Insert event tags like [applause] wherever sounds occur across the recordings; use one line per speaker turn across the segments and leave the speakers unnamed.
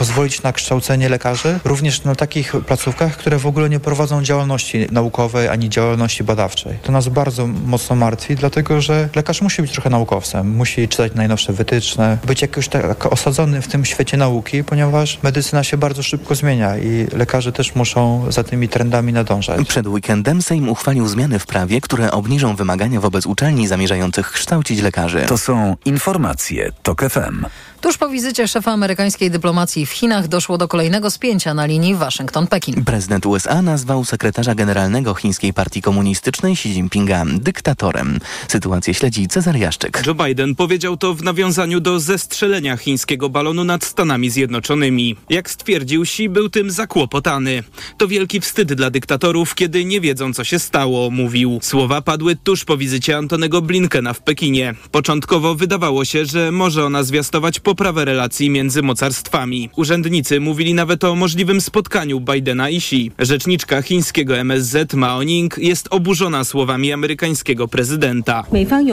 pozwolić na kształcenie lekarzy, również na takich placówkach, które w ogóle nie prowadzą działalności naukowej ani działalności badawczej. To nas bardzo mocno martwi, dlatego że lekarz musi być trochę naukowcem, musi czytać najnowsze wytyczne, być jakoś tak osadzony w tym świecie nauki, ponieważ medycyna się bardzo szybko zmienia i lekarze też muszą za tymi trendami nadążać.
Przed weekendem Sejm uchwalił zmiany w prawie, które obniżą wymagania wobec uczelni zamierzających kształcić lekarzy.
To są informacje TOK FM.
Tuż po wizycie szefa amerykańskiej dyplomacji w Chinach doszło do kolejnego spięcia na linii Waszyngton-Pekin.
Prezydent USA nazwał sekretarza generalnego chińskiej partii komunistycznej Xi Jinpinga dyktatorem. Sytuację śledzi Cezar Jaszczyk.
Joe Biden powiedział to w nawiązaniu do zestrzelenia chińskiego balonu nad Stanami Zjednoczonymi. Jak stwierdził Xi, był tym zakłopotany. To wielki wstyd dla dyktatorów, kiedy nie wiedzą, co się stało, mówił. Słowa padły tuż po wizycie Antonego Blinkena w Pekinie. Początkowo wydawało się, że może ona zwiastować poprawę relacji między mocarstwami. Urzędnicy mówili nawet o możliwym spotkaniu Bidena i Xi. Rzeczniczka chińskiego MSZ Mao Ning jest oburzona słowami amerykańskiego prezydenta.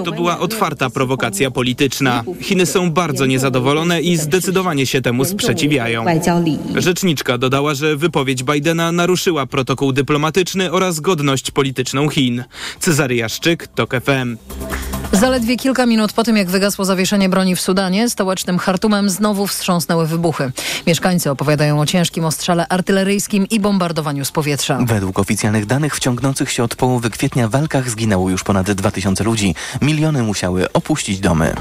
To była otwarta prowokacja polityczna. Chiny są bardzo niezadowolone i zdecydowanie się temu sprzeciwiają. Rzeczniczka dodała, że wypowiedź Bidena naruszyła protokół dyplomatyczny oraz godność polityczną Chin. Cezary Jaszczyk, TOK FM.
Zaledwie kilka minut po tym, jak wygasło zawieszenie broni w Sudanie, stołecznym Hartumem znowu wstrząsnęły wybuchy. Mieszkańcy opowiadają o ciężkim ostrzale artyleryjskim i bombardowaniu z powietrza.
Według oficjalnych danych w ciągnących się od połowy kwietnia walkach zginęło już ponad 2000 ludzi. Miliony musiały opuścić domy.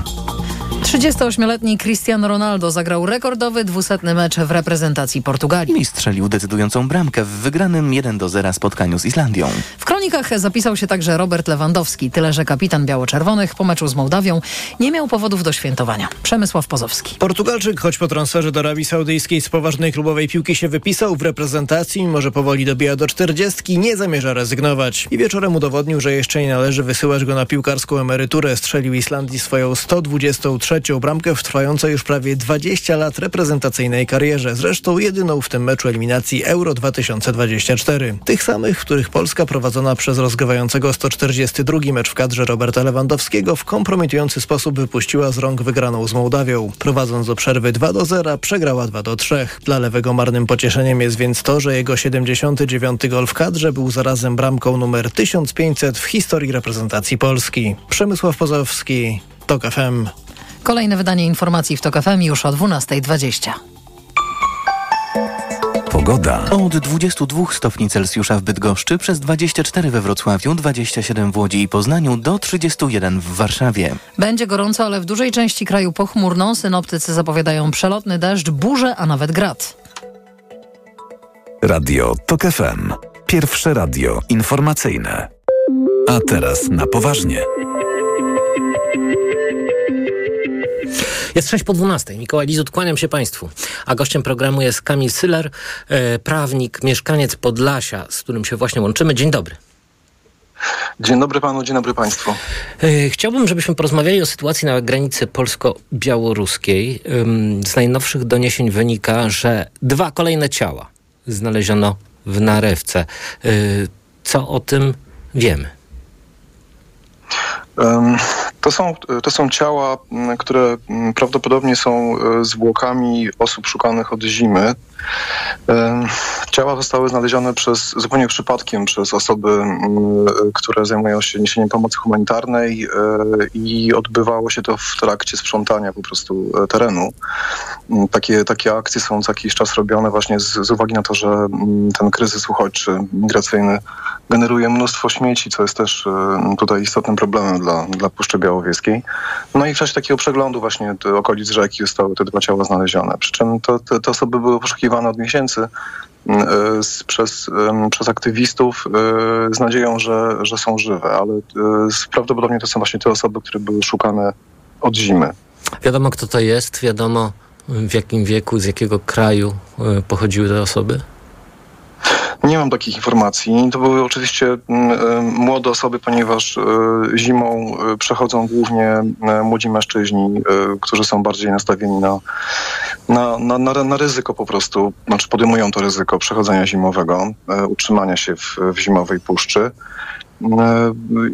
38-letni Cristiano Ronaldo zagrał rekordowy dwusetny mecz w reprezentacji Portugalii.
I strzelił decydującą bramkę w wygranym 1 do 0 spotkaniu z Islandią.
W kronikach zapisał się także Robert Lewandowski, tyle że kapitan biało-czerwonych po meczu z Mołdawią nie miał powodów do świętowania. Przemysław Pozowski.
Portugalczyk, choć po transferze do Arabii Saudyjskiej z poważnej klubowej piłki się wypisał w reprezentacji, może powoli dobija do 40, nie zamierza rezygnować. I wieczorem udowodnił, że jeszcze nie należy wysyłać go na piłkarską emeryturę. Strzelił Islandii swoją 123 bramkę w trwającej już prawie 20 lat reprezentacyjnej karierze. Zresztą jedyną w tym meczu eliminacji Euro 2024. Tych samych, w których Polska prowadzona przez rozgrywającego 142 mecz w kadrze Roberta Lewandowskiego w kompromitujący sposób wypuściła z rąk wygraną z Mołdawią. Prowadząc do przerwy 2 do 0, przegrała 2 do 3. Dla lewego marnym pocieszeniem jest więc to, że jego 79 gol w kadrze był zarazem bramką numer 1500 w historii reprezentacji Polski. Przemysław Pozowski, TOK FM.
Kolejne wydanie informacji w TOK FM już o 12.20.
Pogoda.
Od 22 stopni Celsjusza w Bydgoszczy, przez 24 we Wrocławiu, 27 w Łodzi i Poznaniu, do 31 w Warszawie.
Będzie gorąco, ale w dużej części kraju pochmurno. Synoptycy zapowiadają przelotny deszcz, burze, a nawet grad.
Radio TOK FM. Pierwsze radio informacyjne. A teraz na poważnie.
Jest 6 po 12. Mikołaj Lizut, kłaniam się Państwu. A gościem programu jest Kamil Syler, e, prawnik, mieszkaniec Podlasia, z którym się właśnie łączymy. Dzień dobry.
Dzień dobry panu, dzień dobry państwu.
E, chciałbym, żebyśmy porozmawiali o sytuacji na granicy polsko-białoruskiej. Z najnowszych doniesień wynika, że dwa kolejne ciała znaleziono w Narewce. E, Co o tym wiemy?
To są, to są ciała, które prawdopodobnie są e, zwłokami osób szukanych od zimy. Ciała zostały znalezione przez, zupełnie przypadkiem przez osoby, m, które zajmują się niesieniem pomocy humanitarnej e, i odbywało się to w trakcie sprzątania po prostu e, terenu. M, Takie, takie akcje są co jakiś czas robione właśnie z, z uwagi na to, że m, ten kryzys uchodźczy, migracyjny generuje mnóstwo śmieci, co jest też e, tutaj istotnym problemem dla, dla Puszczy Białowieskiej. No i w czasie takiego przeglądu właśnie okolic rzeki zostały te dwa ciała znalezione. Przy czym to, te, te osoby były poszukiwane od miesięcy m, e, z, przez, przez aktywistów e, z nadzieją, że, że są żywe, ale e, prawdopodobnie to są właśnie te osoby, które były szukane od zimy.
Wiadomo, kto to jest, wiadomo w jakim wieku, z jakiego kraju pochodziły te osoby?
Nie mam takich informacji. To były oczywiście mm, młode osoby, ponieważ zimą przechodzą głównie młodzi mężczyźni, którzy są bardziej nastawieni na, na, na, na, na ryzyko po prostu, znaczy podejmują to ryzyko przechodzenia zimowego, e, utrzymania się w, w zimowej puszczy.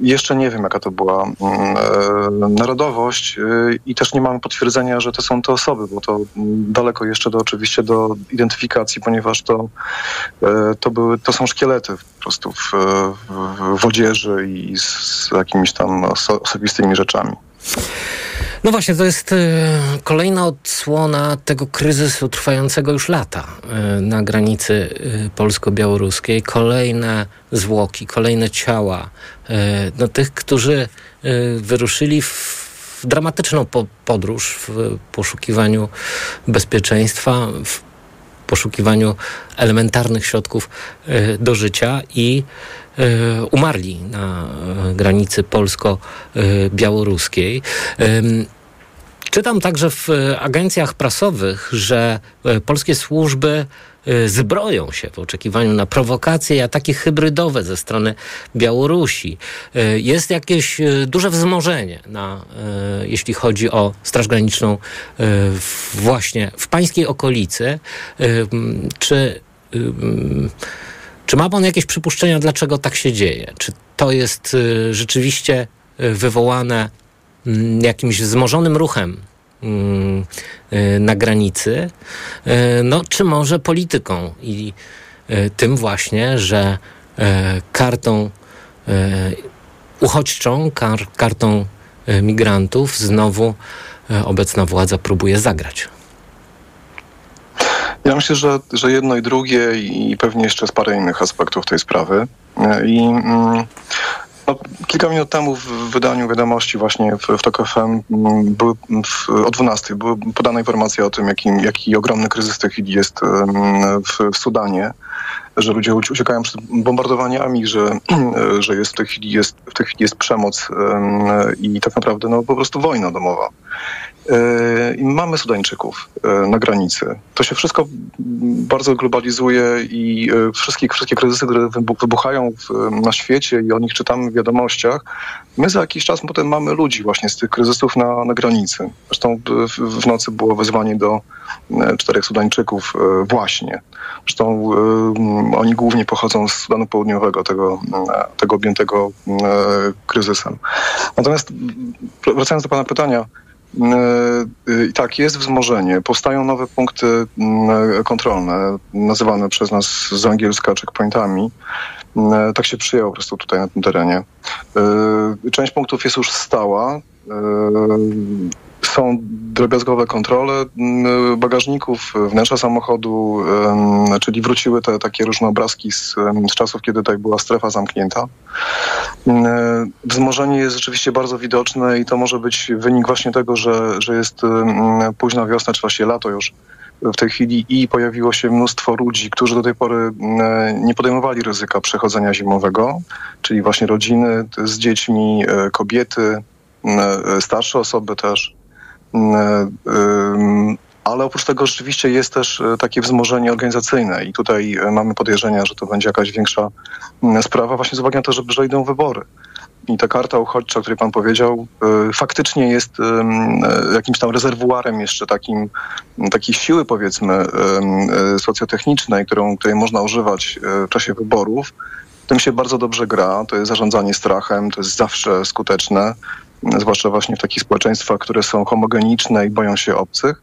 Jeszcze nie wiem, jaka to była mm, narodowość i też nie mamy potwierdzenia, że to są te osoby, bo to daleko jeszcze do oczywiście do identyfikacji, ponieważ to, to, były, to są szkielety po prostu w, w, w odzieży i z jakimiś tam osobistymi rzeczami.
No właśnie, to jest y, kolejna odsłona tego kryzysu trwającego już lata y, na granicy y, polsko-białoruskiej. Kolejne zwłoki, kolejne ciała no, tych, którzy wyruszyli w dramatyczną podróż w poszukiwaniu bezpieczeństwa, w poszukiwaniu elementarnych środków do życia i E, umarli na e, granicy polsko-białoruskiej. Czytam także w agencjach prasowych, że e, polskie służby zbroją się w oczekiwaniu na prowokacje i ataki hybrydowe ze strony Białorusi. Jest jakieś duże wzmożenie, na, jeśli chodzi o Straż Graniczną właśnie w pańskiej okolicy. Czy czy ma pan jakieś przypuszczenia, dlaczego tak się dzieje? Czy to jest y, rzeczywiście y, wywołane jakimś wzmożonym ruchem y, na granicy, no, czy może polityką i tym właśnie, że kartą uchodźczą, kar, kartą migrantów znowu obecna władza próbuje zagrać.
Ja myślę, że, że jedno i drugie i pewnie jeszcze z parę innych aspektów tej sprawy. I mm, no, kilka minut temu w wydaniu wiadomości właśnie w, w TOK FM mm, były w, o 12 były podane informacje o tym, jaki, jaki ogromny kryzys w tej chwili jest w, w Sudanie że ludzie uciekają przed bombardowaniami, że, [clears throat] że jest w tej chwili jest, w tej chwili jest przemoc i tak naprawdę no, po prostu wojna domowa. E, I mamy Sudańczyków e, na granicy. To się wszystko bardzo globalizuje i e, wszystkie, wszystkie kryzysy, które wybuchają w, na świecie i o nich czytamy w wiadomościach, my za jakiś czas potem mamy ludzi właśnie z tych kryzysów na, na granicy. Zresztą w, w nocy było wezwanie do czterech Sudańczyków właśnie. Zresztą oni głównie pochodzą z Sudanu Południowego, tego, tego objętego kryzysem. Natomiast wracając do Pana pytania, i tak, jest wzmożenie. Powstają nowe punkty kontrolne, nazywane przez nas z angielska checkpointami. Tak się przyjęło po prostu tutaj na tym terenie. Część punktów jest już stała są drobiazgowe kontrole mm, bagażników, wnętrza samochodu, czyli wróciły te takie różne obrazki z, z czasów, kiedy tutaj była strefa zamknięta. Wzmożenie jest rzeczywiście bardzo widoczne i to może być wynik właśnie tego, że, że jest późna wiosna, czy właściwie lato już w tej chwili i pojawiło się mnóstwo ludzi, którzy do tej pory nie podejmowali ryzyka przechodzenia zimowego, czyli właśnie rodziny z dziećmi, e, kobiety, e, starsze osoby też. Mm, ale oprócz tego rzeczywiście jest też e, takie wzmożenie organizacyjne i tutaj e, mamy podejrzenia, że to będzie jakaś większa sprawa właśnie z uwagi na to, że, idą wybory. I ta karta uchodźcza, o której pan powiedział, e, faktycznie jest jakimś tam rezerwuarem jeszcze takim, takiej siły powiedzmy socjotechnicznej, którą, której można używać w czasie wyborów. Tym się bardzo dobrze gra, to jest zarządzanie strachem, to jest zawsze skuteczne zwłaszcza właśnie w takich społeczeństwach, które są homogeniczne i boją się obcych.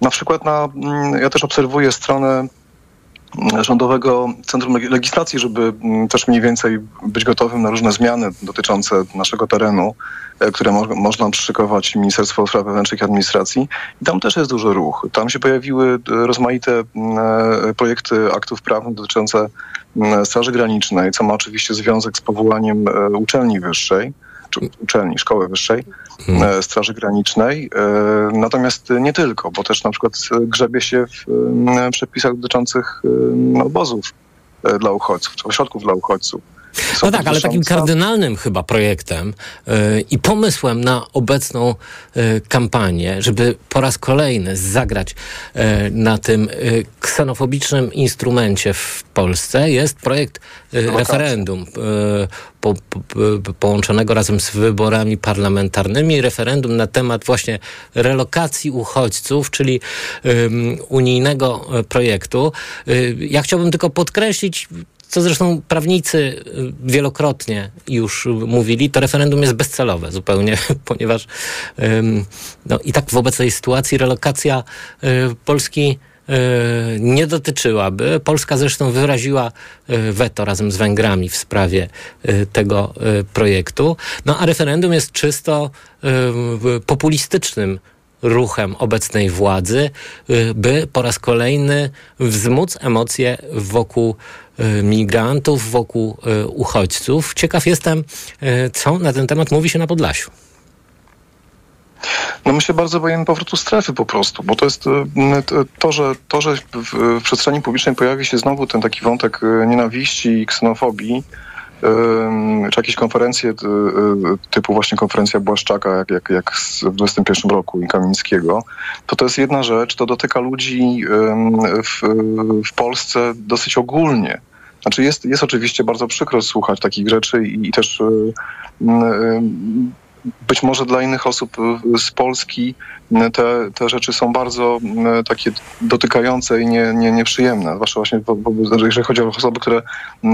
Na przykład na, mm, ja też obserwuję stronę Rządowego Centrum Legislacji, żeby mm, też mniej więcej być gotowym na różne zmiany dotyczące naszego terenu, e, które mo można przyszykować Ministerstwo Spraw Wewnętrznych i Administracji. I tam też jest duży ruch. Tam się pojawiły e, rozmaite mm, e, projekty aktów prawnych dotyczące mm, Straży Granicznej, co ma oczywiście związek z powołaniem uczelni wyższej uczelni, szkoły wyższej, hmm. Straży Granicznej. E, natomiast nie tylko, bo też na przykład grzebie się w przepisach dotyczących obozów e, dla uchodźców, czy ośrodków dla uchodźców.
No tak, ale takim kardynalnym chyba projektem yy, i pomysłem na obecną yy, kampanię, żeby po raz kolejny zagrać yy, na tym ksenofobicznym instrumencie w Polsce jest projekt referendum po, po, połączonego razem z wyborami parlamentarnymi, referendum na temat właśnie relokacji uchodźców, czyli unijnego projektu. ja chciałbym tylko podkreślić co zresztą prawnicy y, wielokrotnie już mówili, to referendum jest bezcelowe zupełnie, [laughs] ponieważ no, i tak w obecnej sytuacji relokacja y, Polski y, nie dotyczyłaby. Polska zresztą wyraziła weto razem z Węgrami w sprawie tego projektu. No a referendum jest czysto populistycznym ruchem obecnej władzy, by po raz kolejny wzmóc emocje wokół migrantów, wokół y, uchodźców. Ciekaw jestem, co na ten temat mówi się na Podlasiu.
No my się bardzo boimy powrotu strefy po prostu, bo to jest to, że, to, że w przestrzeni publicznej pojawi się znowu ten taki wątek nienawiści i ksenofobii, czy jakieś konferencje typu właśnie konferencja Błaszczaka, jak, jak, jak w 21 roku i Kamińskiego, to to jest jedna rzecz, to dotyka ludzi w, w Polsce dosyć ogólnie. Znaczy jest, jest oczywiście bardzo przykro słuchać takich rzeczy i, i też być może dla innych osób z Polski te, te rzeczy są bardzo takie dotykające i nie, nie, nieprzyjemne, zwłaszcza właśnie jeżeli chodzi o osoby, które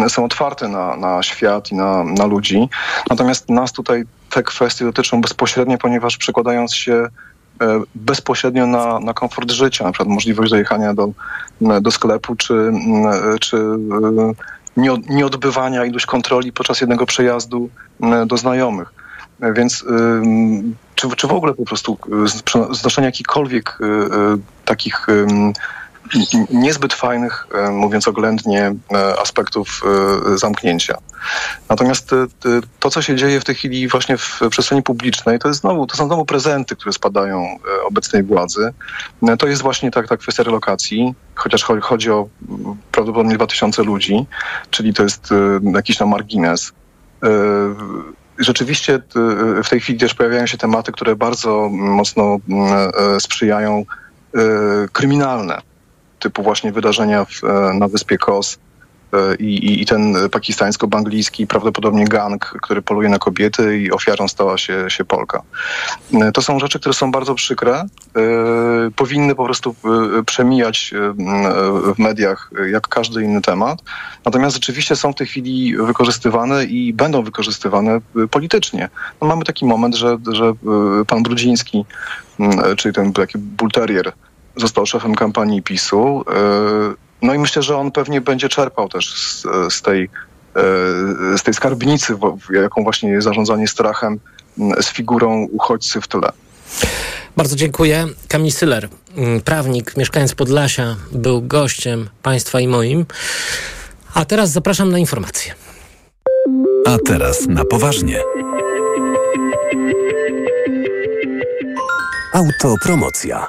są otwarte na, na świat i na, na ludzi. Natomiast nas tutaj te kwestie dotyczą bezpośrednio, ponieważ przekładając się bezpośrednio na, na komfort życia, na przykład możliwość dojechania do, do sklepu, czy, czy nieodbywania ilość kontroli podczas jednego przejazdu do znajomych. Więc czy, czy w ogóle po prostu y, znoszenie jakichkolwiek y, y, takich niezbyt fajnych, mówiąc oględnie, aspektów zamknięcia. Natomiast to, co się dzieje w tej chwili właśnie w przestrzeni publicznej, to, jest znowu, to są znowu prezenty, które spadają obecnej władzy. To jest właśnie ta, ta kwestia relokacji, chociaż chodzi o prawdopodobnie 2000 ludzi, czyli to jest jakiś na margines rzeczywiście y, w tej chwili też pojawiają się tematy, które bardzo mocno mm, e, sprzyjają y, kryminalne, typu właśnie wydarzenia w, e, na wyspie Kos, i, i ten pakistańsko-banglijski prawdopodobnie gang, który poluje na kobiety i ofiarą stała się, się Polka. To są rzeczy, które są bardzo przykre. E, powinny po prostu e, przemijać e, w mediach jak każdy inny temat. Natomiast rzeczywiście są w tej chwili wykorzystywane i będą wykorzystywane politycznie. No mamy taki moment, że, że pan Brudziński, czyli ten taki bulterier, został szefem kampanii PiSu. No i myślę, że on pewnie będzie czerpał też z, z tej, e, z tej skarbnicy, jaką właśnie jest zarządzanie strachem, z figurą uchodźcy w tyle.
Bardzo dziękuję. Kamil Syler, prawnik, mieszkając Podlasia, był gościem państwa i moim. A teraz zapraszam na informacje.
A teraz na poważnie. Autopromocja.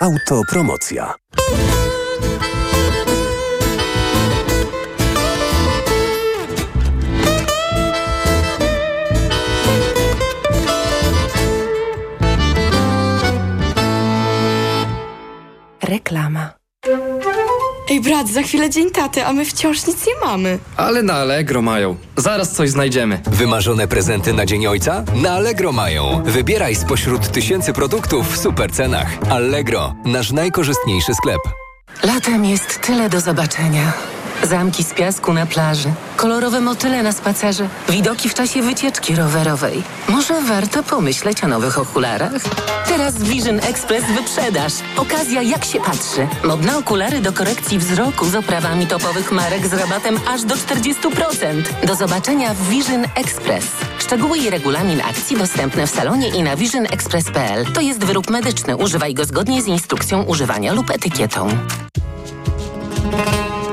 Autopromocja.
Reklama. Ej, brat, za chwilę dzień taty, a my wciąż nic nie mamy.
Ale na Allegro mają. Zaraz coś znajdziemy.
Wymarzone prezenty na Dzień Ojca? Na Allegro mają. Wybieraj spośród tysięcy produktów w super cenach. Allegro, nasz najkorzystniejszy sklep.
Latem jest tyle do zobaczenia. Zamki z piasku na plaży, kolorowe motyle na spacerze, widoki w czasie wycieczki rowerowej. Może warto pomyśleć o nowych okularach? Teraz Vision Express wyprzedaż. Okazja jak się patrzy. Modne okulary do korekcji wzroku z oprawami topowych marek z rabatem aż do 40%. Do zobaczenia w Vision Express. Szczegóły i regulamin akcji dostępne w salonie i na visionexpress.pl. To jest wyrób medyczny. Używaj go zgodnie z instrukcją używania lub etykietą.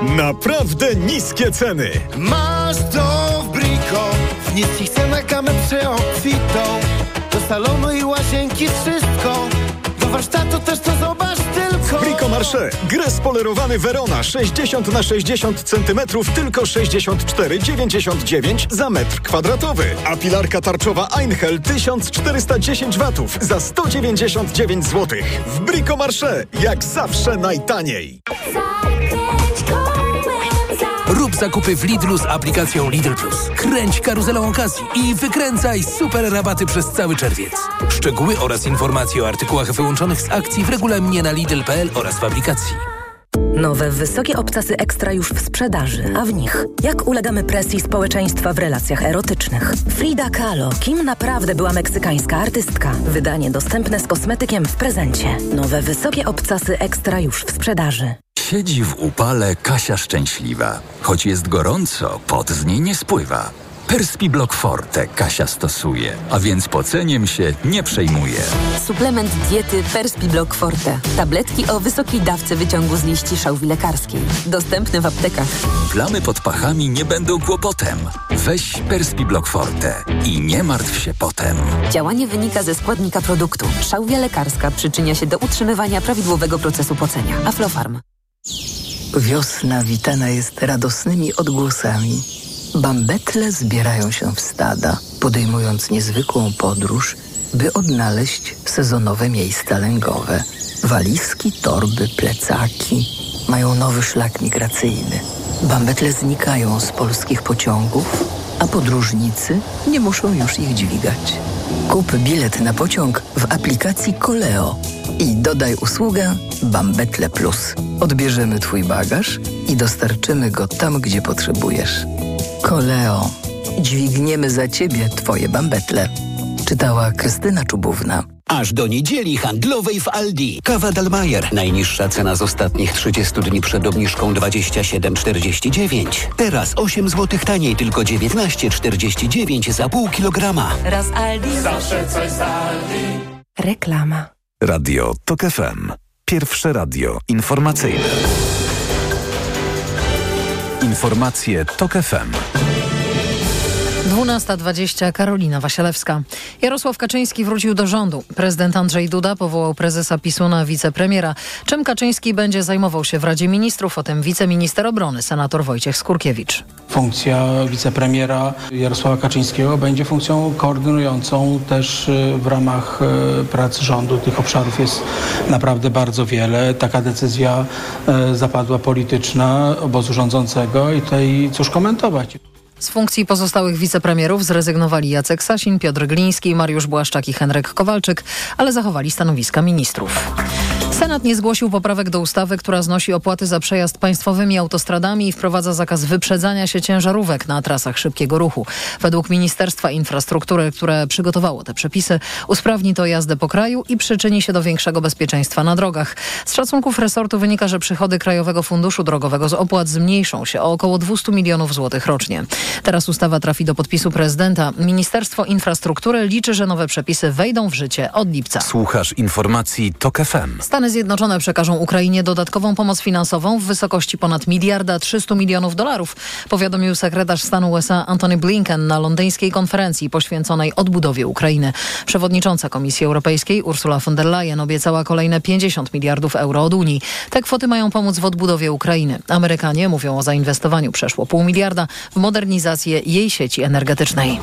Naprawdę niskie ceny. Masz to w Brico. W niskich cenach gamę przeobfitą. Do salonu i łazienki wszystko warsztatu też to zobacz tylko. Brico Marché. Gres polerowany Verona 60 na 60 cm tylko 64,99 za metr kwadratowy. A pilarka tarczowa Einhell 1410 watów za 199 zł. W Brico Marché. Jak zawsze najtaniej.
Rób zakupy w Lidlu z aplikacją Lidl Plus. Kręć karuzelą okazji i wykręcaj super rabaty przez cały czerwiec. Szczegóły oraz informacje o artykułach wyłączonych z akcji w regulaminie na Lidl.pl oraz w aplikacji.
Nowe wysokie obcasy ekstra już w sprzedaży, a w nich jak ulegamy presji społeczeństwa w relacjach erotycznych. Frida Kahlo, kim naprawdę była meksykańska artystka. Wydanie dostępne z kosmetykiem w prezencie. Nowe wysokie obcasy ekstra już w sprzedaży.
Siedzi w upale Kasia szczęśliwa. Choć jest gorąco, pot z niej nie spływa. Perspi Block Forte Kasia stosuje, a więc poceniem się nie przejmuje.
Suplement diety Perspi Block Forte. Tabletki o wysokiej dawce wyciągu z liści szałwi lekarskiej. Dostępne w aptekach.
Plamy pod pachami nie będą kłopotem. Weź Perspi Block Forte i nie martw się potem.
Działanie wynika ze składnika produktu. Szałwia lekarska przyczynia się do utrzymywania prawidłowego procesu pocenia. Aflofarm.
Wiosna witana jest radosnymi odgłosami. Bambetle zbierają się w stada, podejmując niezwykłą podróż, by odnaleźć sezonowe miejsca lęgowe. Walizki, torby, plecaki mają nowy szlak migracyjny. Bambetle znikają z polskich pociągów, a podróżnicy nie muszą już ich dźwigać. Kup bilet na pociąg w aplikacji Koleo i dodaj usługę Bambetle Plus. Odbierzemy Twój bagaż i dostarczymy go tam, gdzie potrzebujesz. Koleo. Dźwigniemy za Ciebie Twoje bambetle. Czytała Krystyna Czubówna.
Aż do niedzieli handlowej w Aldi. Kawa Dalmajer. Najniższa cena z ostatnich 30 dni przed obniżką 27,49. Teraz 8 zł taniej, tylko 19,49 za pół kilograma.
Raz Aldi.
Zawsze coś z Aldi.
Reklama.
Radio TOK FM. Pierwsze radio informacyjne. Informacje TOK FM.
12.20 Karolina Wasielewska. Jarosław Kaczyński wrócił do rządu. Prezydent Andrzej Duda powołał prezesa PiSu na wicepremiera. Czym Kaczyński będzie zajmował się w Radzie Ministrów? O tym wiceminister obrony, senator Wojciech Skurkiewicz.
Funkcja wicepremiera Jarosława Kaczyńskiego będzie funkcją koordynującą też y, w ramach y, prac rządu. Tych obszarów jest naprawdę bardzo wiele. Taka decyzja y, zapadła polityczna obozu rządzącego i tutaj cóż komentować.
Z funkcji pozostałych wicepremierów zrezygnowali Jacek Sasin, Piotr Gliński, Mariusz Błaszczak i Henryk Kowalczyk, ale zachowali stanowiska ministrów. Senat nie zgłosił poprawek do ustawy, która znosi opłaty za przejazd państwowymi autostradami i wprowadza zakaz wyprzedzania się ciężarówek na trasach szybkiego ruchu. Według Ministerstwa Infrastruktury, które przygotowało te przepisy, usprawni to jazdę po kraju i przyczyni się do większego bezpieczeństwa na drogach. Z szacunków resortu wynika, że przychody Krajowego Funduszu Drogowego z opłat zmniejszą się o około 200 milionów złotych rocznie. Teraz ustawa trafi do podpisu prezydenta. Ministerstwo Infrastruktury liczy, że nowe przepisy wejdą w życie od lipca.
Słuchasz informacji TOK FM.
Stany Zjednoczone przekażą Ukrainie dodatkową pomoc finansową w wysokości ponad miliarda 300 milionów dolarów, powiadomił sekretarz stanu USA Antony Blinken na londyńskiej konferencji poświęconej odbudowie Ukrainy. Przewodnicząca Komisji Europejskiej Ursula von der Leyen obiecała kolejne 50 miliardów euro od Unii. Te kwoty mają pomóc w odbudowie Ukrainy. Amerykanie mówią o zainwestowaniu przeszło pół miliarda w modernizację jej sieci energetycznej.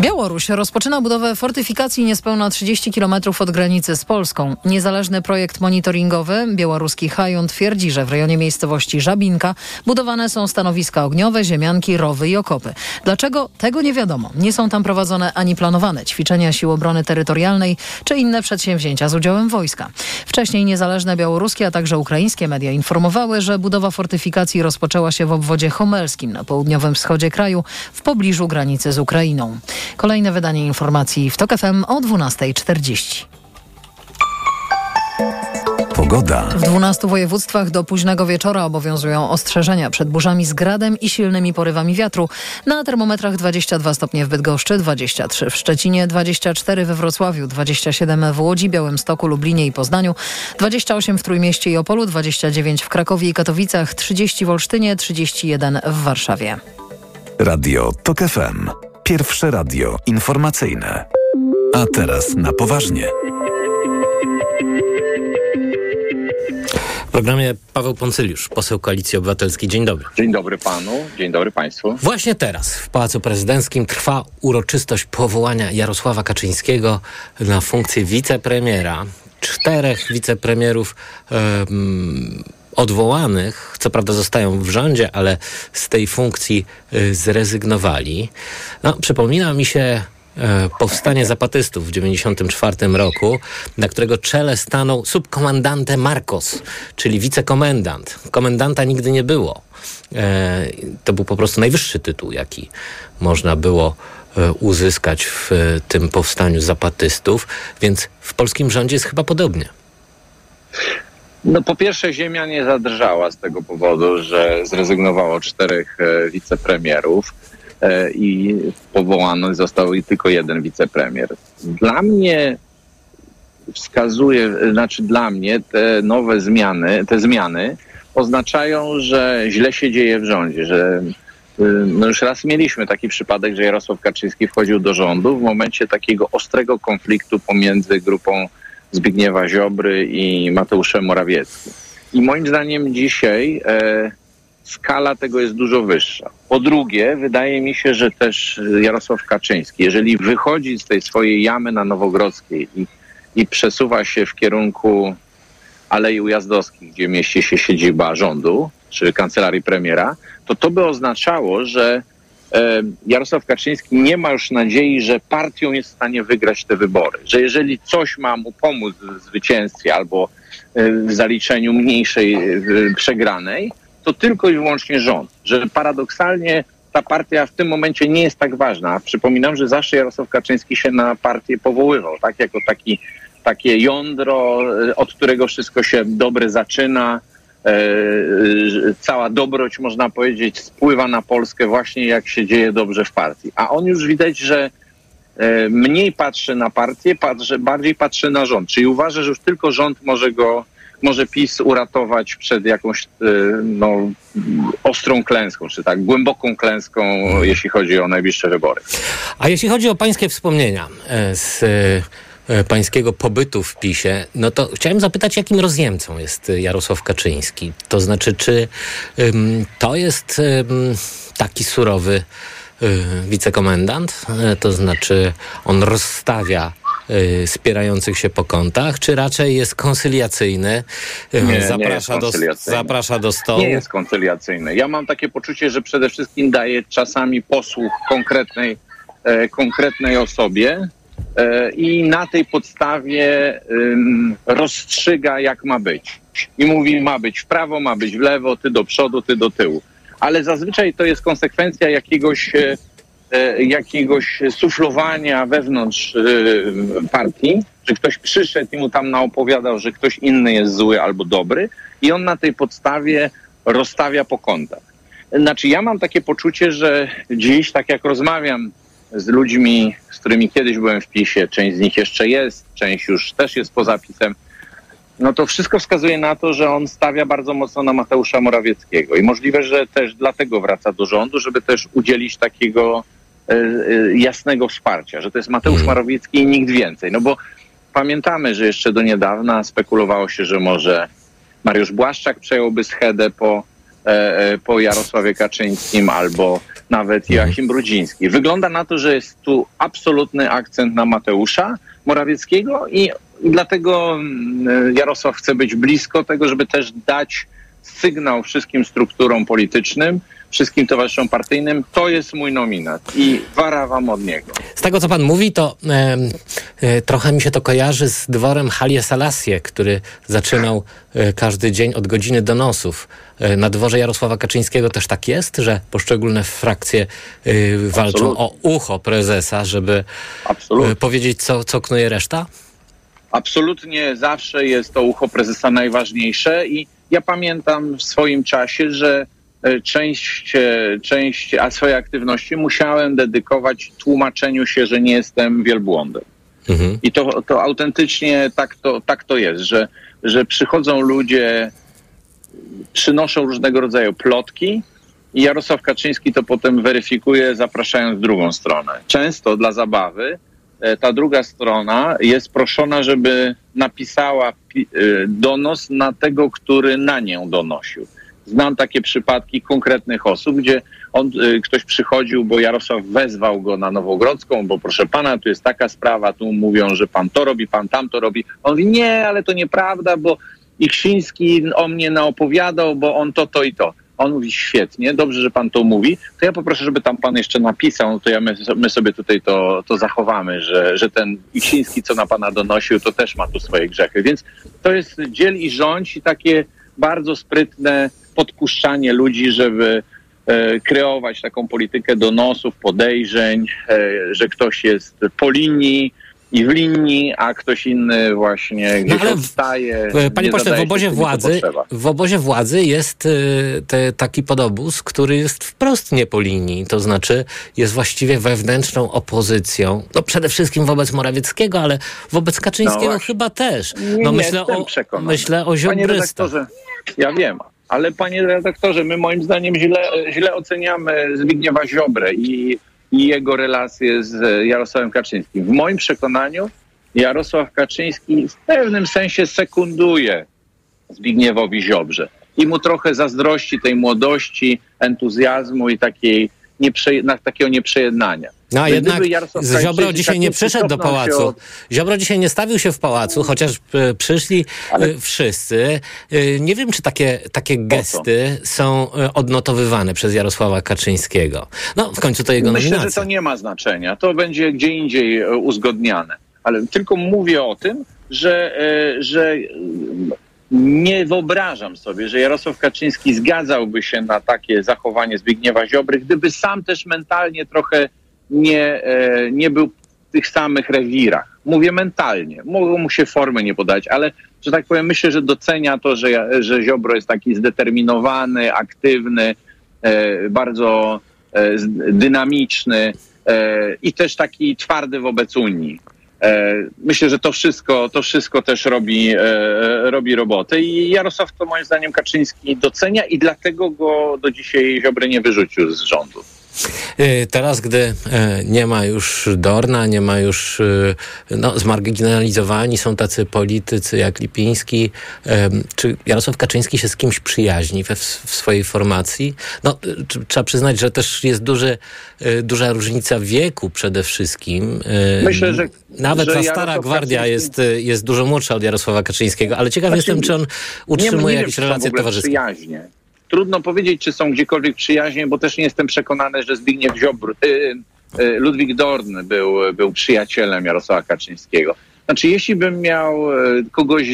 Białoruś rozpoczyna budowę fortyfikacji niespełna 30 km od granicy z Polską. Niezależny projekt monitoringowy białoruski Hajon twierdzi, że w rejonie miejscowości Żabinka budowane są stanowiska ogniowe, ziemianki, rowy i okopy. Dlaczego? Tego nie wiadomo. Nie są tam prowadzone ani planowane ćwiczenia sił obrony terytorialnej czy inne przedsięwzięcia z udziałem wojska. Wcześniej niezależne białoruskie, a także ukraińskie media informowały, że budowa fortyfikacji rozpoczęła się w obwodzie homelskim na południowym wschodzie kraju w pobliżu granicy z Ukrainą. Kolejne wydanie informacji w TOK FM o 12.40.
Pogoda.
W 12 województwach do późnego wieczora obowiązują ostrzeżenia przed burzami z gradem i silnymi porywami wiatru. Na termometrach 22 stopnie w Bydgoszczy, 23 w Szczecinie, 24 we Wrocławiu, 27 w Łodzi, Białymstoku, Lublinie i Poznaniu, 28 w Trójmieście i Opolu, 29 w Krakowie i Katowicach, 30 w Olsztynie, 31 w Warszawie.
Radio TOK FM. Pierwsze radio informacyjne. A teraz na poważnie.
W programie Paweł Poncyliusz, poseł Koalicji Obywatelskiej. Dzień dobry.
Dzień dobry panu, dzień dobry państwu.
Właśnie teraz w Pałacu Prezydenckim trwa uroczystość powołania Jarosława Kaczyńskiego na funkcję wicepremiera. Czterech wicepremierów um, odwołanych, co prawda zostają w rządzie, ale z tej funkcji y, zrezygnowali. No, przypomina mi się powstanie zapatystów w 1994 roku, na którego czele stanął subkomandante Marcos, czyli wicekomendant. Komendanta nigdy nie było. To był po prostu najwyższy tytuł, jaki można było uzyskać w tym powstaniu zapatystów, więc w polskim rządzie jest chyba podobnie.
No po pierwsze ziemia nie zadrżała z tego powodu, że zrezygnowało czterech wicepremierów i powołany został tylko jeden wicepremier. Dla mnie wskazuje, znaczy dla mnie te nowe zmiany, te zmiany oznaczają, że źle się dzieje w rządzie, że no już raz mieliśmy taki przypadek, że Jarosław Kaczyński wchodził do rządu w momencie takiego ostrego konfliktu pomiędzy grupą Zbigniewa Ziobry i Mateuszem Morawieckim. I moim zdaniem dzisiaj e, skala tego jest dużo wyższa. Po drugie, wydaje mi się, że też Jarosław Kaczyński, jeżeli wychodzi z tej swojej jamy na Nowogrodzkiej i, i przesuwa się w kierunku Alei Ujazdowskich, gdzie mieści się siedziba rządu, czy kancelarii premiera, to to by oznaczało, że Jarosław Kaczyński nie ma już nadziei, że partią jest w stanie wygrać te wybory. Że jeżeli coś ma mu pomóc w zwycięstwie albo e, w zaliczeniu mniejszej e, przegranej, to tylko i wyłącznie rząd. Że paradoksalnie ta partia w tym momencie nie jest tak ważna. Przypominam, że zawsze Jarosław Kaczyński się na partię powoływał, tak? Jako taki, takie jądro, od którego wszystko się dobre zaczyna. E, cała dobroć, można powiedzieć, spływa na Polskę właśnie jak się dzieje dobrze w partii. A on już widać, że e, mniej patrzy na partię, patrzy, bardziej patrzy na rząd. Czyli uważa, że już tylko rząd może go może PiS uratować przed jakąś no, ostrą klęską, czy tak głęboką klęską, jeśli chodzi o najbliższe wybory.
A jeśli chodzi o pańskie wspomnienia z pańskiego pobytu w PiSie, no to chciałem zapytać, jakim rozjemcą jest Jarosław Kaczyński? To znaczy, czy um, to jest um, taki surowy wicekomendant? To znaczy, on rozstawia spierających się po kątach, czy raczej jest koncyliacyjny,
nie,
zaprasza,
nie jest koncyliacyjny.
Do, zaprasza do stołu?
Nie jest koncyliacyjny. Ja mam takie poczucie, że przede wszystkim daje czasami posłuch konkretnej, e, konkretnej osobie e, i na tej podstawie e, rozstrzyga, jak ma być. I mówi, ma być w prawo, ma być w lewo, ty do przodu, ty do tyłu. Ale zazwyczaj to jest konsekwencja jakiegoś jakiegoś suflowania wewnątrz partii, że ktoś przyszedł i mu tam naopowiadał, że ktoś inny jest zły albo dobry i on na tej podstawie rozstawia po kątach. Znaczy ja mam takie poczucie, że dziś, tak jak rozmawiam z ludźmi, z którymi kiedyś byłem w PiSie, część z nich jeszcze jest, część już też jest poza PiSem, no to wszystko wskazuje na to, że on stawia bardzo mocno na Mateusza Morawieckiego i możliwe, że też dlatego wraca do rządu, żeby też udzielić takiego jasnego wsparcia, że to jest Mateusz Morawiecki i nikt więcej. No bo pamiętamy, że jeszcze do niedawna spekulowało się, że może Mariusz Błaszczak przejąłby schedę po, po Jarosławie Kaczyńskim albo nawet Joachim Brudziński. Wygląda na to, że jest tu absolutny akcent na Mateusza Morawieckiego i dlatego Jarosław chce być blisko tego, żeby też dać sygnał wszystkim strukturom politycznym, wszystkim towarzyszom partyjnym, to jest mój nominat i wara wam od niego.
Z tego, co pan mówi, to e, e, trochę mi się to kojarzy z dworem Halie Salasie, który zaczynał e, każdy dzień od godziny donosów. Na dworze Jarosława Kaczyńskiego też tak jest, że poszczególne frakcje walczą Absolutnie. o ucho prezesa, żeby Absolutnie. powiedzieć, co, co knuje reszta?
Absolutnie zawsze jest to ucho prezesa najważniejsze i ja pamiętam w swoim czasie, że część, część a swojej aktywności musiałem dedykować tłumaczeniu się, że nie jestem wielbłądem. Mhm. I to, to autentycznie tak to, tak to jest, że, że przychodzą ludzie, przynoszą różnego rodzaju plotki i Jarosław Kaczyński to potem weryfikuje, zapraszając drugą stronę. Często dla zabawy e, ta druga strona jest proszona, żeby napisała pi- e, donos na tego, który na nią donosił. Znam takie przypadki konkretnych osób, gdzie on, y, ktoś przychodził, bo Jarosław wezwał go na Nowogrodzką, bo proszę pana, tu jest taka sprawa, tu mówią, że pan to robi, pan tam to robi. On mówi, nie, ale to nieprawda, bo Iksiński o mnie naopowiadał, bo on to, to i to. On mówi, świetnie, dobrze, że pan to mówi, to ja poproszę, żeby tam pan jeszcze napisał, to ja my, my sobie tutaj to, to zachowamy, że, że ten Iksiński, co na pana donosił, to też ma tu swoje grzechy. Więc to jest dziel i rządź i takie bardzo sprytne podpuszczanie ludzi, żeby e, kreować taką politykę donosów, podejrzeń, e, że ktoś jest po linii i w linii, a ktoś inny właśnie gdzieś
ale w-
odstaje.
E, Panie
nie
pośle, w
się
obozie
co
władzy, w obozie władzy jest y, te, taki podobóz, który jest wprost nie po linii. To znaczy jest właściwie wewnętrzną opozycją. No przede wszystkim wobec Morawieckiego, ale wobec Kaczyńskiego
No
chyba też. No
nie
myślę
jestem
o, myślę o
Panie
ziobrystach.
ja wiem, ale panie redaktorze, my moim zdaniem źle, źle oceniamy Zbigniewa Ziobrę i, i jego relacje z Jarosławem Kaczyńskim. W moim przekonaniu Jarosław Kaczyński w pewnym sensie sekunduje Zbigniewowi Ziobrze i mu trochę zazdrości tej młodości, entuzjazmu i takiej nieprze, na, takiego nieprzejednania.
No a
Gdyby
jednak
Jarosław
Ziobro dzisiaj nie przyszedł do pałacu.
od-
Ziobro dzisiaj nie stawił się w pałacu, chociaż e, przyszli e, wszyscy. E, Nie wiem, czy takie, takie gesty są odnotowywane przez Jarosława Kaczyńskiego. No, w końcu to jego
Myślę,
nominacja.
że to nie ma znaczenia. To będzie gdzie indziej uzgodniane. Ale tylko mówię o tym, że, że nie wyobrażam sobie, że Jarosław Kaczyński zgadzałby się na takie zachowanie Zbigniewa Ziobry, gdyby sam też mentalnie trochę nie, e, nie był w tych samych rewirach. Mówię mentalnie. Mogą mu się formy nie podać, ale że tak powiem, myślę, że docenia to, że, że Ziobro jest taki zdeterminowany, aktywny, e, bardzo e, dynamiczny i też taki twardy wobec Unii. E, Myślę, że to wszystko, to wszystko też robi, e, robi robotę i Jarosław to moim zdaniem Kaczyński docenia i dlatego go do dzisiaj Ziobry nie wyrzucił z rządu.
Y, Teraz, gdy e, nie ma już Dorna, nie ma już, y, no, zmarginalizowani są tacy politycy jak Lipiński, czy Jarosław Kaczyński się z kimś przyjaźni we, w swojej formacji? No, y, tr- trzeba przyznać, że też jest duży, y, duża różnica wieku przede wszystkim. Y,
Myślę, że-
Nawet
że
ta stara
Jarosław
gwardia
Kaczyński-
jest, y, jest dużo młodsza od Jarosława Kaczyńskiego, ale ciekaw
Znaczy,
jestem, czy on
nie-
utrzymuje
nie wiem,
jakieś relacje towarzyskie.
Przyjaźnie. Trudno powiedzieć, czy są gdziekolwiek przyjaźnie, bo też nie jestem przekonany, że Zbigniew Ziobro, y, y, Ludwik Dorn był, był przyjacielem Jarosława Kaczyńskiego. Znaczy, jeśli bym miał kogoś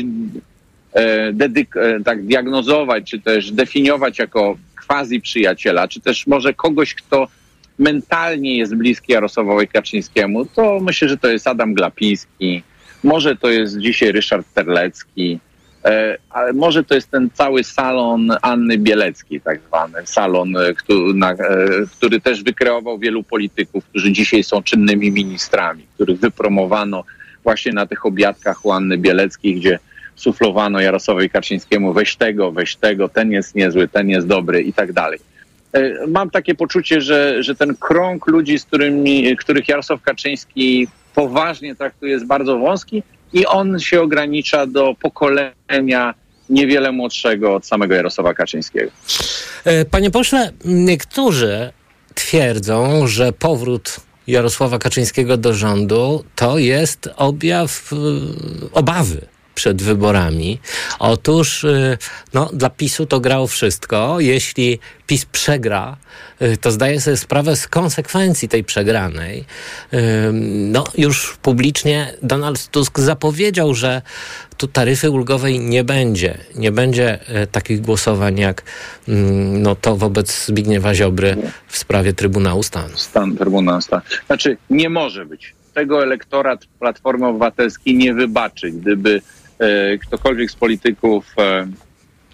dedyk- tak diagnozować, czy też definiować jako quasi przyjaciela, czy też może kogoś, kto mentalnie jest bliski Jarosławowi Kaczyńskiemu, to myślę, że to jest Adam Glapiński, może to jest dzisiaj Ryszard Terlecki, ale może to jest ten cały salon Anny Bieleckiej, tak zwany salon, e, który, na, e, który też wykreował wielu polityków, którzy dzisiaj są czynnymi ministrami, których wypromowano właśnie na tych obiadkach u Anny Bieleckiej, gdzie suflowano Jarosławowi Kaczyńskiemu weź tego, weź tego, ten jest niezły, ten jest dobry i tak dalej. E, Mam takie poczucie, że, że ten krąg ludzi, z którymi, których Jarosław Kaczyński poważnie traktuje, jest bardzo wąski i on się ogranicza do pokolenia niewiele młodszego od samego Jarosława Kaczyńskiego.
E, Panie pośle, niektórzy twierdzą, że powrót Jarosława Kaczyńskiego do rządu to jest objaw e, obawy przed wyborami. Otóż e, no, dla PiSu to grało wszystko. Jeśli PiS przegra, e, to zdaje sobie sprawę z konsekwencji tej przegranej. E, No, już publicznie Donald Tusk zapowiedział, że tu taryfy ulgowej nie będzie. Nie będzie takich głosowań jak mm, no, to wobec Zbigniewa Ziobry w sprawie Trybunału Stanu.
Stan Trybunału Stanu. Znaczy, nie może być. Tego elektorat Platformy Obywatelskiej nie wybaczy, gdyby ktokolwiek z polityków e,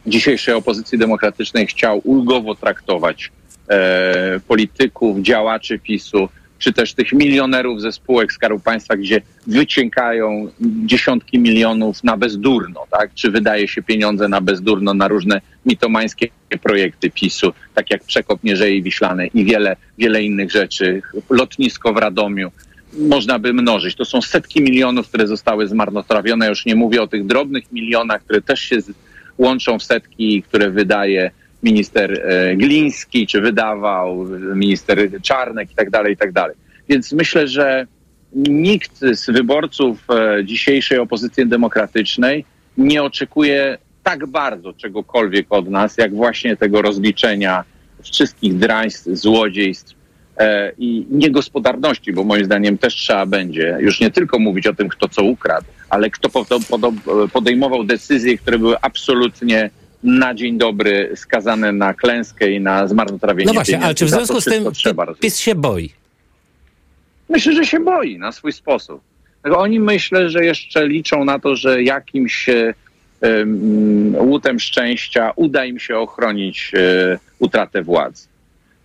dzisiejszej opozycji demokratycznej chciał ulgowo traktować e, polityków, działaczy PiSu, czy też tych milionerów ze spółek Skarbu Państwa, gdzie wyciekają dziesiątki milionów na bezdurno, tak? Czy wydaje się pieniądze na bezdurno na różne mitomańskie projekty PiSu, tak jak przekop Mierzei Wiślane i wiele, wiele innych rzeczy, lotnisko w Radomiu. Można by mnożyć. To są setki milionów, które zostały zmarnotrawione. Już nie mówię o tych drobnych milionach, które też się łączą w setki, które wydaje minister e, Gliński, czy wydawał minister Czarnek i tak dalej, i tak dalej. Więc myślę, że nikt z wyborców e, dzisiejszej opozycji demokratycznej nie oczekuje tak bardzo czegokolwiek od nas, jak właśnie tego rozliczenia wszystkich draństw, złodziejstw e, i niegospodarności, bo moim zdaniem też trzeba będzie już nie tylko mówić o tym, kto co ukradł, ale kto podejmował decyzje, które były absolutnie na dzień dobry skazane na klęskę i na zmarnotrawienie
No właśnie,
pieniędzy.
ale czy w związku z tym PiS się boi?
Myślę, że się boi na swój sposób. Oni myślę, że jeszcze liczą na to, że jakimś e, em, łutem szczęścia uda im się ochronić e, utratę władzy.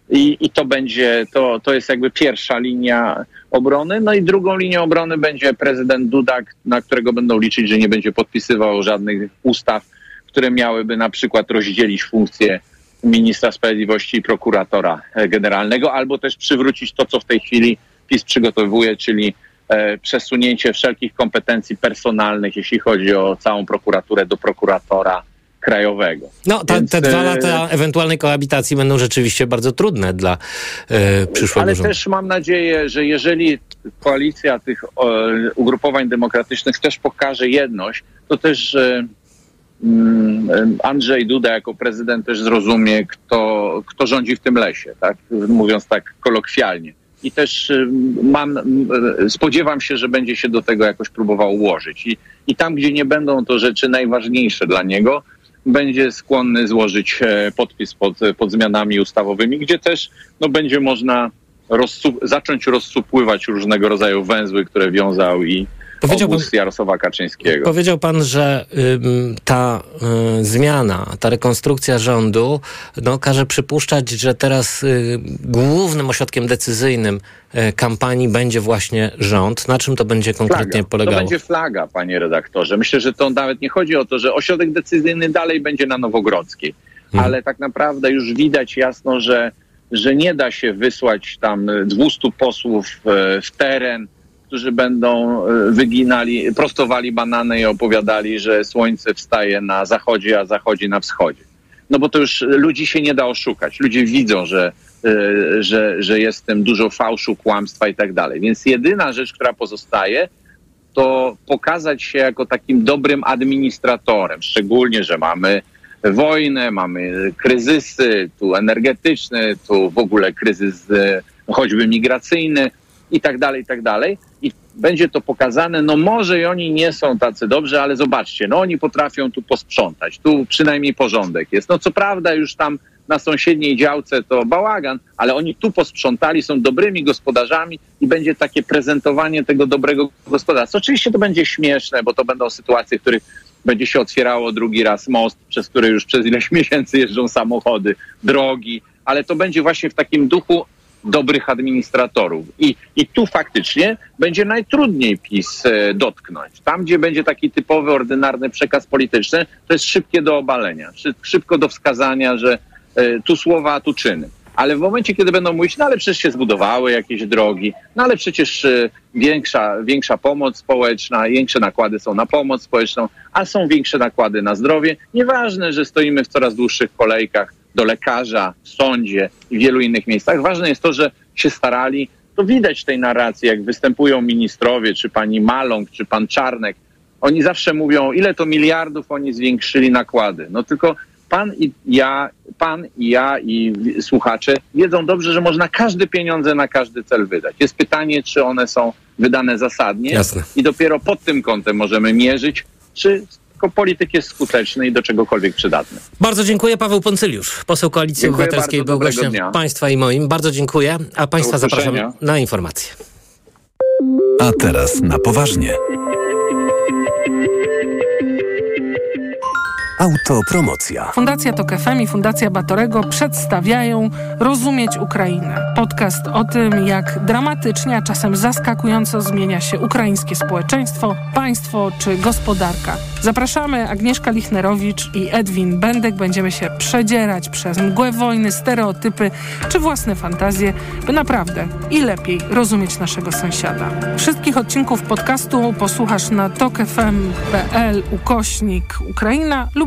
I, I to będzie, to, to jest jakby pierwsza linia obrony. No i drugą linią obrony będzie prezydent Dudak, na którego będą liczyć, że nie będzie podpisywał żadnych ustaw, które miałyby na przykład rozdzielić funkcję ministra sprawiedliwości i prokuratora generalnego, albo też przywrócić to, co w tej chwili PiS przygotowuje, czyli e, przesunięcie wszelkich kompetencji personalnych, jeśli chodzi o całą prokuraturę do prokuratora krajowego.
No, ta,
Więc,
te dwa
e,
lata ewentualnej koabitacji będą rzeczywiście bardzo trudne dla e, przyszłego
Ale
rządu.
też mam nadzieję, że jeżeli koalicja tych e, ugrupowań demokratycznych też pokaże jedność, to też e, mm, Andrzej Duda jako prezydent też zrozumie, kto, kto rządzi w tym lesie, tak? mówiąc tak kolokwialnie. I też e, mam, e, spodziewam się, że będzie się do tego jakoś próbował ułożyć. I, I tam, gdzie nie będą to rzeczy najważniejsze dla niego, będzie skłonny złożyć e, podpis pod, pod zmianami ustawowymi, gdzie też no, będzie można rozsu- zacząć rozsupływać różnego rodzaju węzły, które wiązał i obóz Jarosława Kaczyńskiego.
Powiedział pan, że ym, ta y, zmiana, ta rekonstrukcja rządu no, każe przypuszczać, że teraz y, głównym ośrodkiem decyzyjnym y, kampanii będzie właśnie rząd. Na czym to będzie konkretnie
Flaga.
polegało?
To będzie flaga, panie redaktorze. Myślę, że to nawet nie chodzi o to, że ośrodek decyzyjny dalej będzie na Nowogrodzkiej, ale tak naprawdę już widać jasno, że, że nie da się wysłać tam 200 posłów e, w teren, którzy będą e, wyginali, prostowali banany i opowiadali, że słońce wstaje na zachodzie, a zachodzi na wschodzie. No bo to już ludzi się nie da oszukać. Ludzie widzą, że, e, że, że jest w tym dużo fałszu, kłamstwa i tak dalej. Więc jedyna rzecz, która pozostaje, to pokazać się jako takim dobrym administratorem, szczególnie, że mamy wojnę, mamy kryzysy, tu energetyczny, tu w ogóle kryzys e, choćby migracyjny i tak dalej, i tak dalej. I będzie to pokazane, no może i oni nie są tacy dobrzy, ale zobaczcie, no oni potrafią tu posprzątać, tu przynajmniej porządek jest. No co prawda już tam na sąsiedniej działce to bałagan, ale oni tu posprzątali, są dobrymi gospodarzami i będzie takie prezentowanie tego dobrego gospodarstwa. Oczywiście to będzie śmieszne, bo to będą sytuacje, w których będzie się otwierało drugi raz most, przez który już przez ileś [laughs] miesięcy jeżdżą samochody, drogi, ale to będzie właśnie w takim duchu dobrych administratorów. I, I tu faktycznie będzie najtrudniej PiS e, dotknąć. Tam, gdzie będzie taki typowy, ordynarny przekaz polityczny, to jest szybkie do obalenia, szy- szybko do wskazania, że e, tu słowa, a tu czyny. Ale w momencie, kiedy będą mówić, no ale przecież się zbudowały jakieś drogi, no ale przecież e, większa, większa pomoc społeczna, większe nakłady są na pomoc społeczną, a są większe nakłady na zdrowie. Nieważne, że stoimy w coraz dłuższych kolejkach do lekarza, w sądzie i w wielu innych miejscach. Ważne jest to, że się starali. To widać w tej narracji, jak występują ministrowie, czy pani Maląg, czy pan Czarnek. Oni zawsze mówią, ile to miliardów oni zwiększyli nakłady. No tylko pan i ja, pan i ja i słuchacze wiedzą dobrze, że można każde pieniądze na każdy cel wydać. Jest pytanie, czy one są wydane zasadnie
Jasne.
i dopiero pod tym kątem możemy mierzyć, czy tylko polityk jest skuteczny i do czegokolwiek przydatny.
Bardzo dziękuję. Paweł Poncyliusz, poseł Koalicji
Dziękuję
Obywatelskiej,
bardzo,
był gościem
dnia.
państwa i moim. Bardzo dziękuję, a państwa zapraszam na informacje.
A teraz na poważnie. Autopromocja.
Fundacja Tok FM i Fundacja Batorego przedstawiają Rozumieć Ukrainę. Podcast o tym, jak dramatycznie, a czasem zaskakująco zmienia się ukraińskie społeczeństwo, państwo czy gospodarka. Zapraszamy Agnieszka Lichnerowicz i Edwin Bendek. Będziemy się przedzierać przez mgłę wojny, stereotypy czy własne fantazje, by naprawdę i lepiej rozumieć naszego sąsiada. Wszystkich odcinków podcastu posłuchasz na tokefm.pl ukośnik Ukraina lub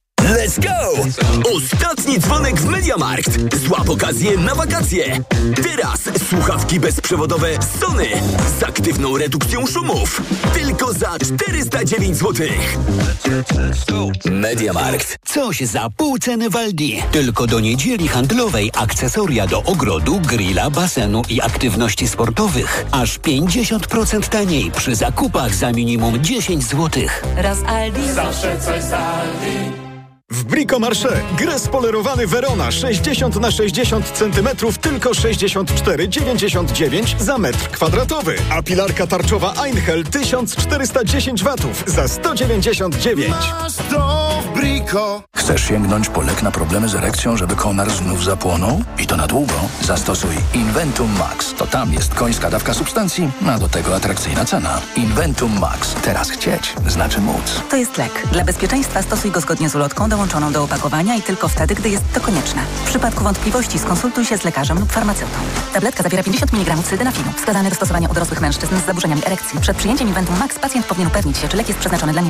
Let's go! Ostatni dzwonek w Mediamarkt. Złap okazję na wakacje. Teraz słuchawki bezprzewodowe Sony z aktywną redukcją szumów. Tylko za 409 zł. Mediamarkt.
Coś za pół ceny w Aldi. Tylko do niedzieli handlowej akcesoria do ogrodu, grilla, basenu i aktywności sportowych. Aż 50% taniej przy zakupach za minimum 10 zł.
Raz Aldi.
Zawsze coś z Aldi. W Bricomarché grę spolerowany Verona 60 na 60 cm tylko 64,99 za metr kwadratowy. A pilarka tarczowa Einhell 1410 watów za 199.
Masz to w Brico.
Chcesz sięgnąć po lek na problemy z erekcją, żeby konar znów zapłonął? I to na długo? Zastosuj Inventum Max. To tam jest końska dawka substancji, a do tego atrakcyjna cena. Inventum Max. Teraz chcieć znaczy móc.
To jest lek. Dla bezpieczeństwa stosuj go zgodnie z ulotką dołączoną do opakowania i tylko wtedy, gdy jest to konieczne. W przypadku wątpliwości skonsultuj się z lekarzem lub farmaceutą. Tabletka zawiera 50 mg sildenafinu, wskazane do stosowania u dorosłych mężczyzn z zaburzeniami erekcji. Przed przyjęciem Inventum Max pacjent powinien upewnić się, czy lek jest przeznaczony dla niego.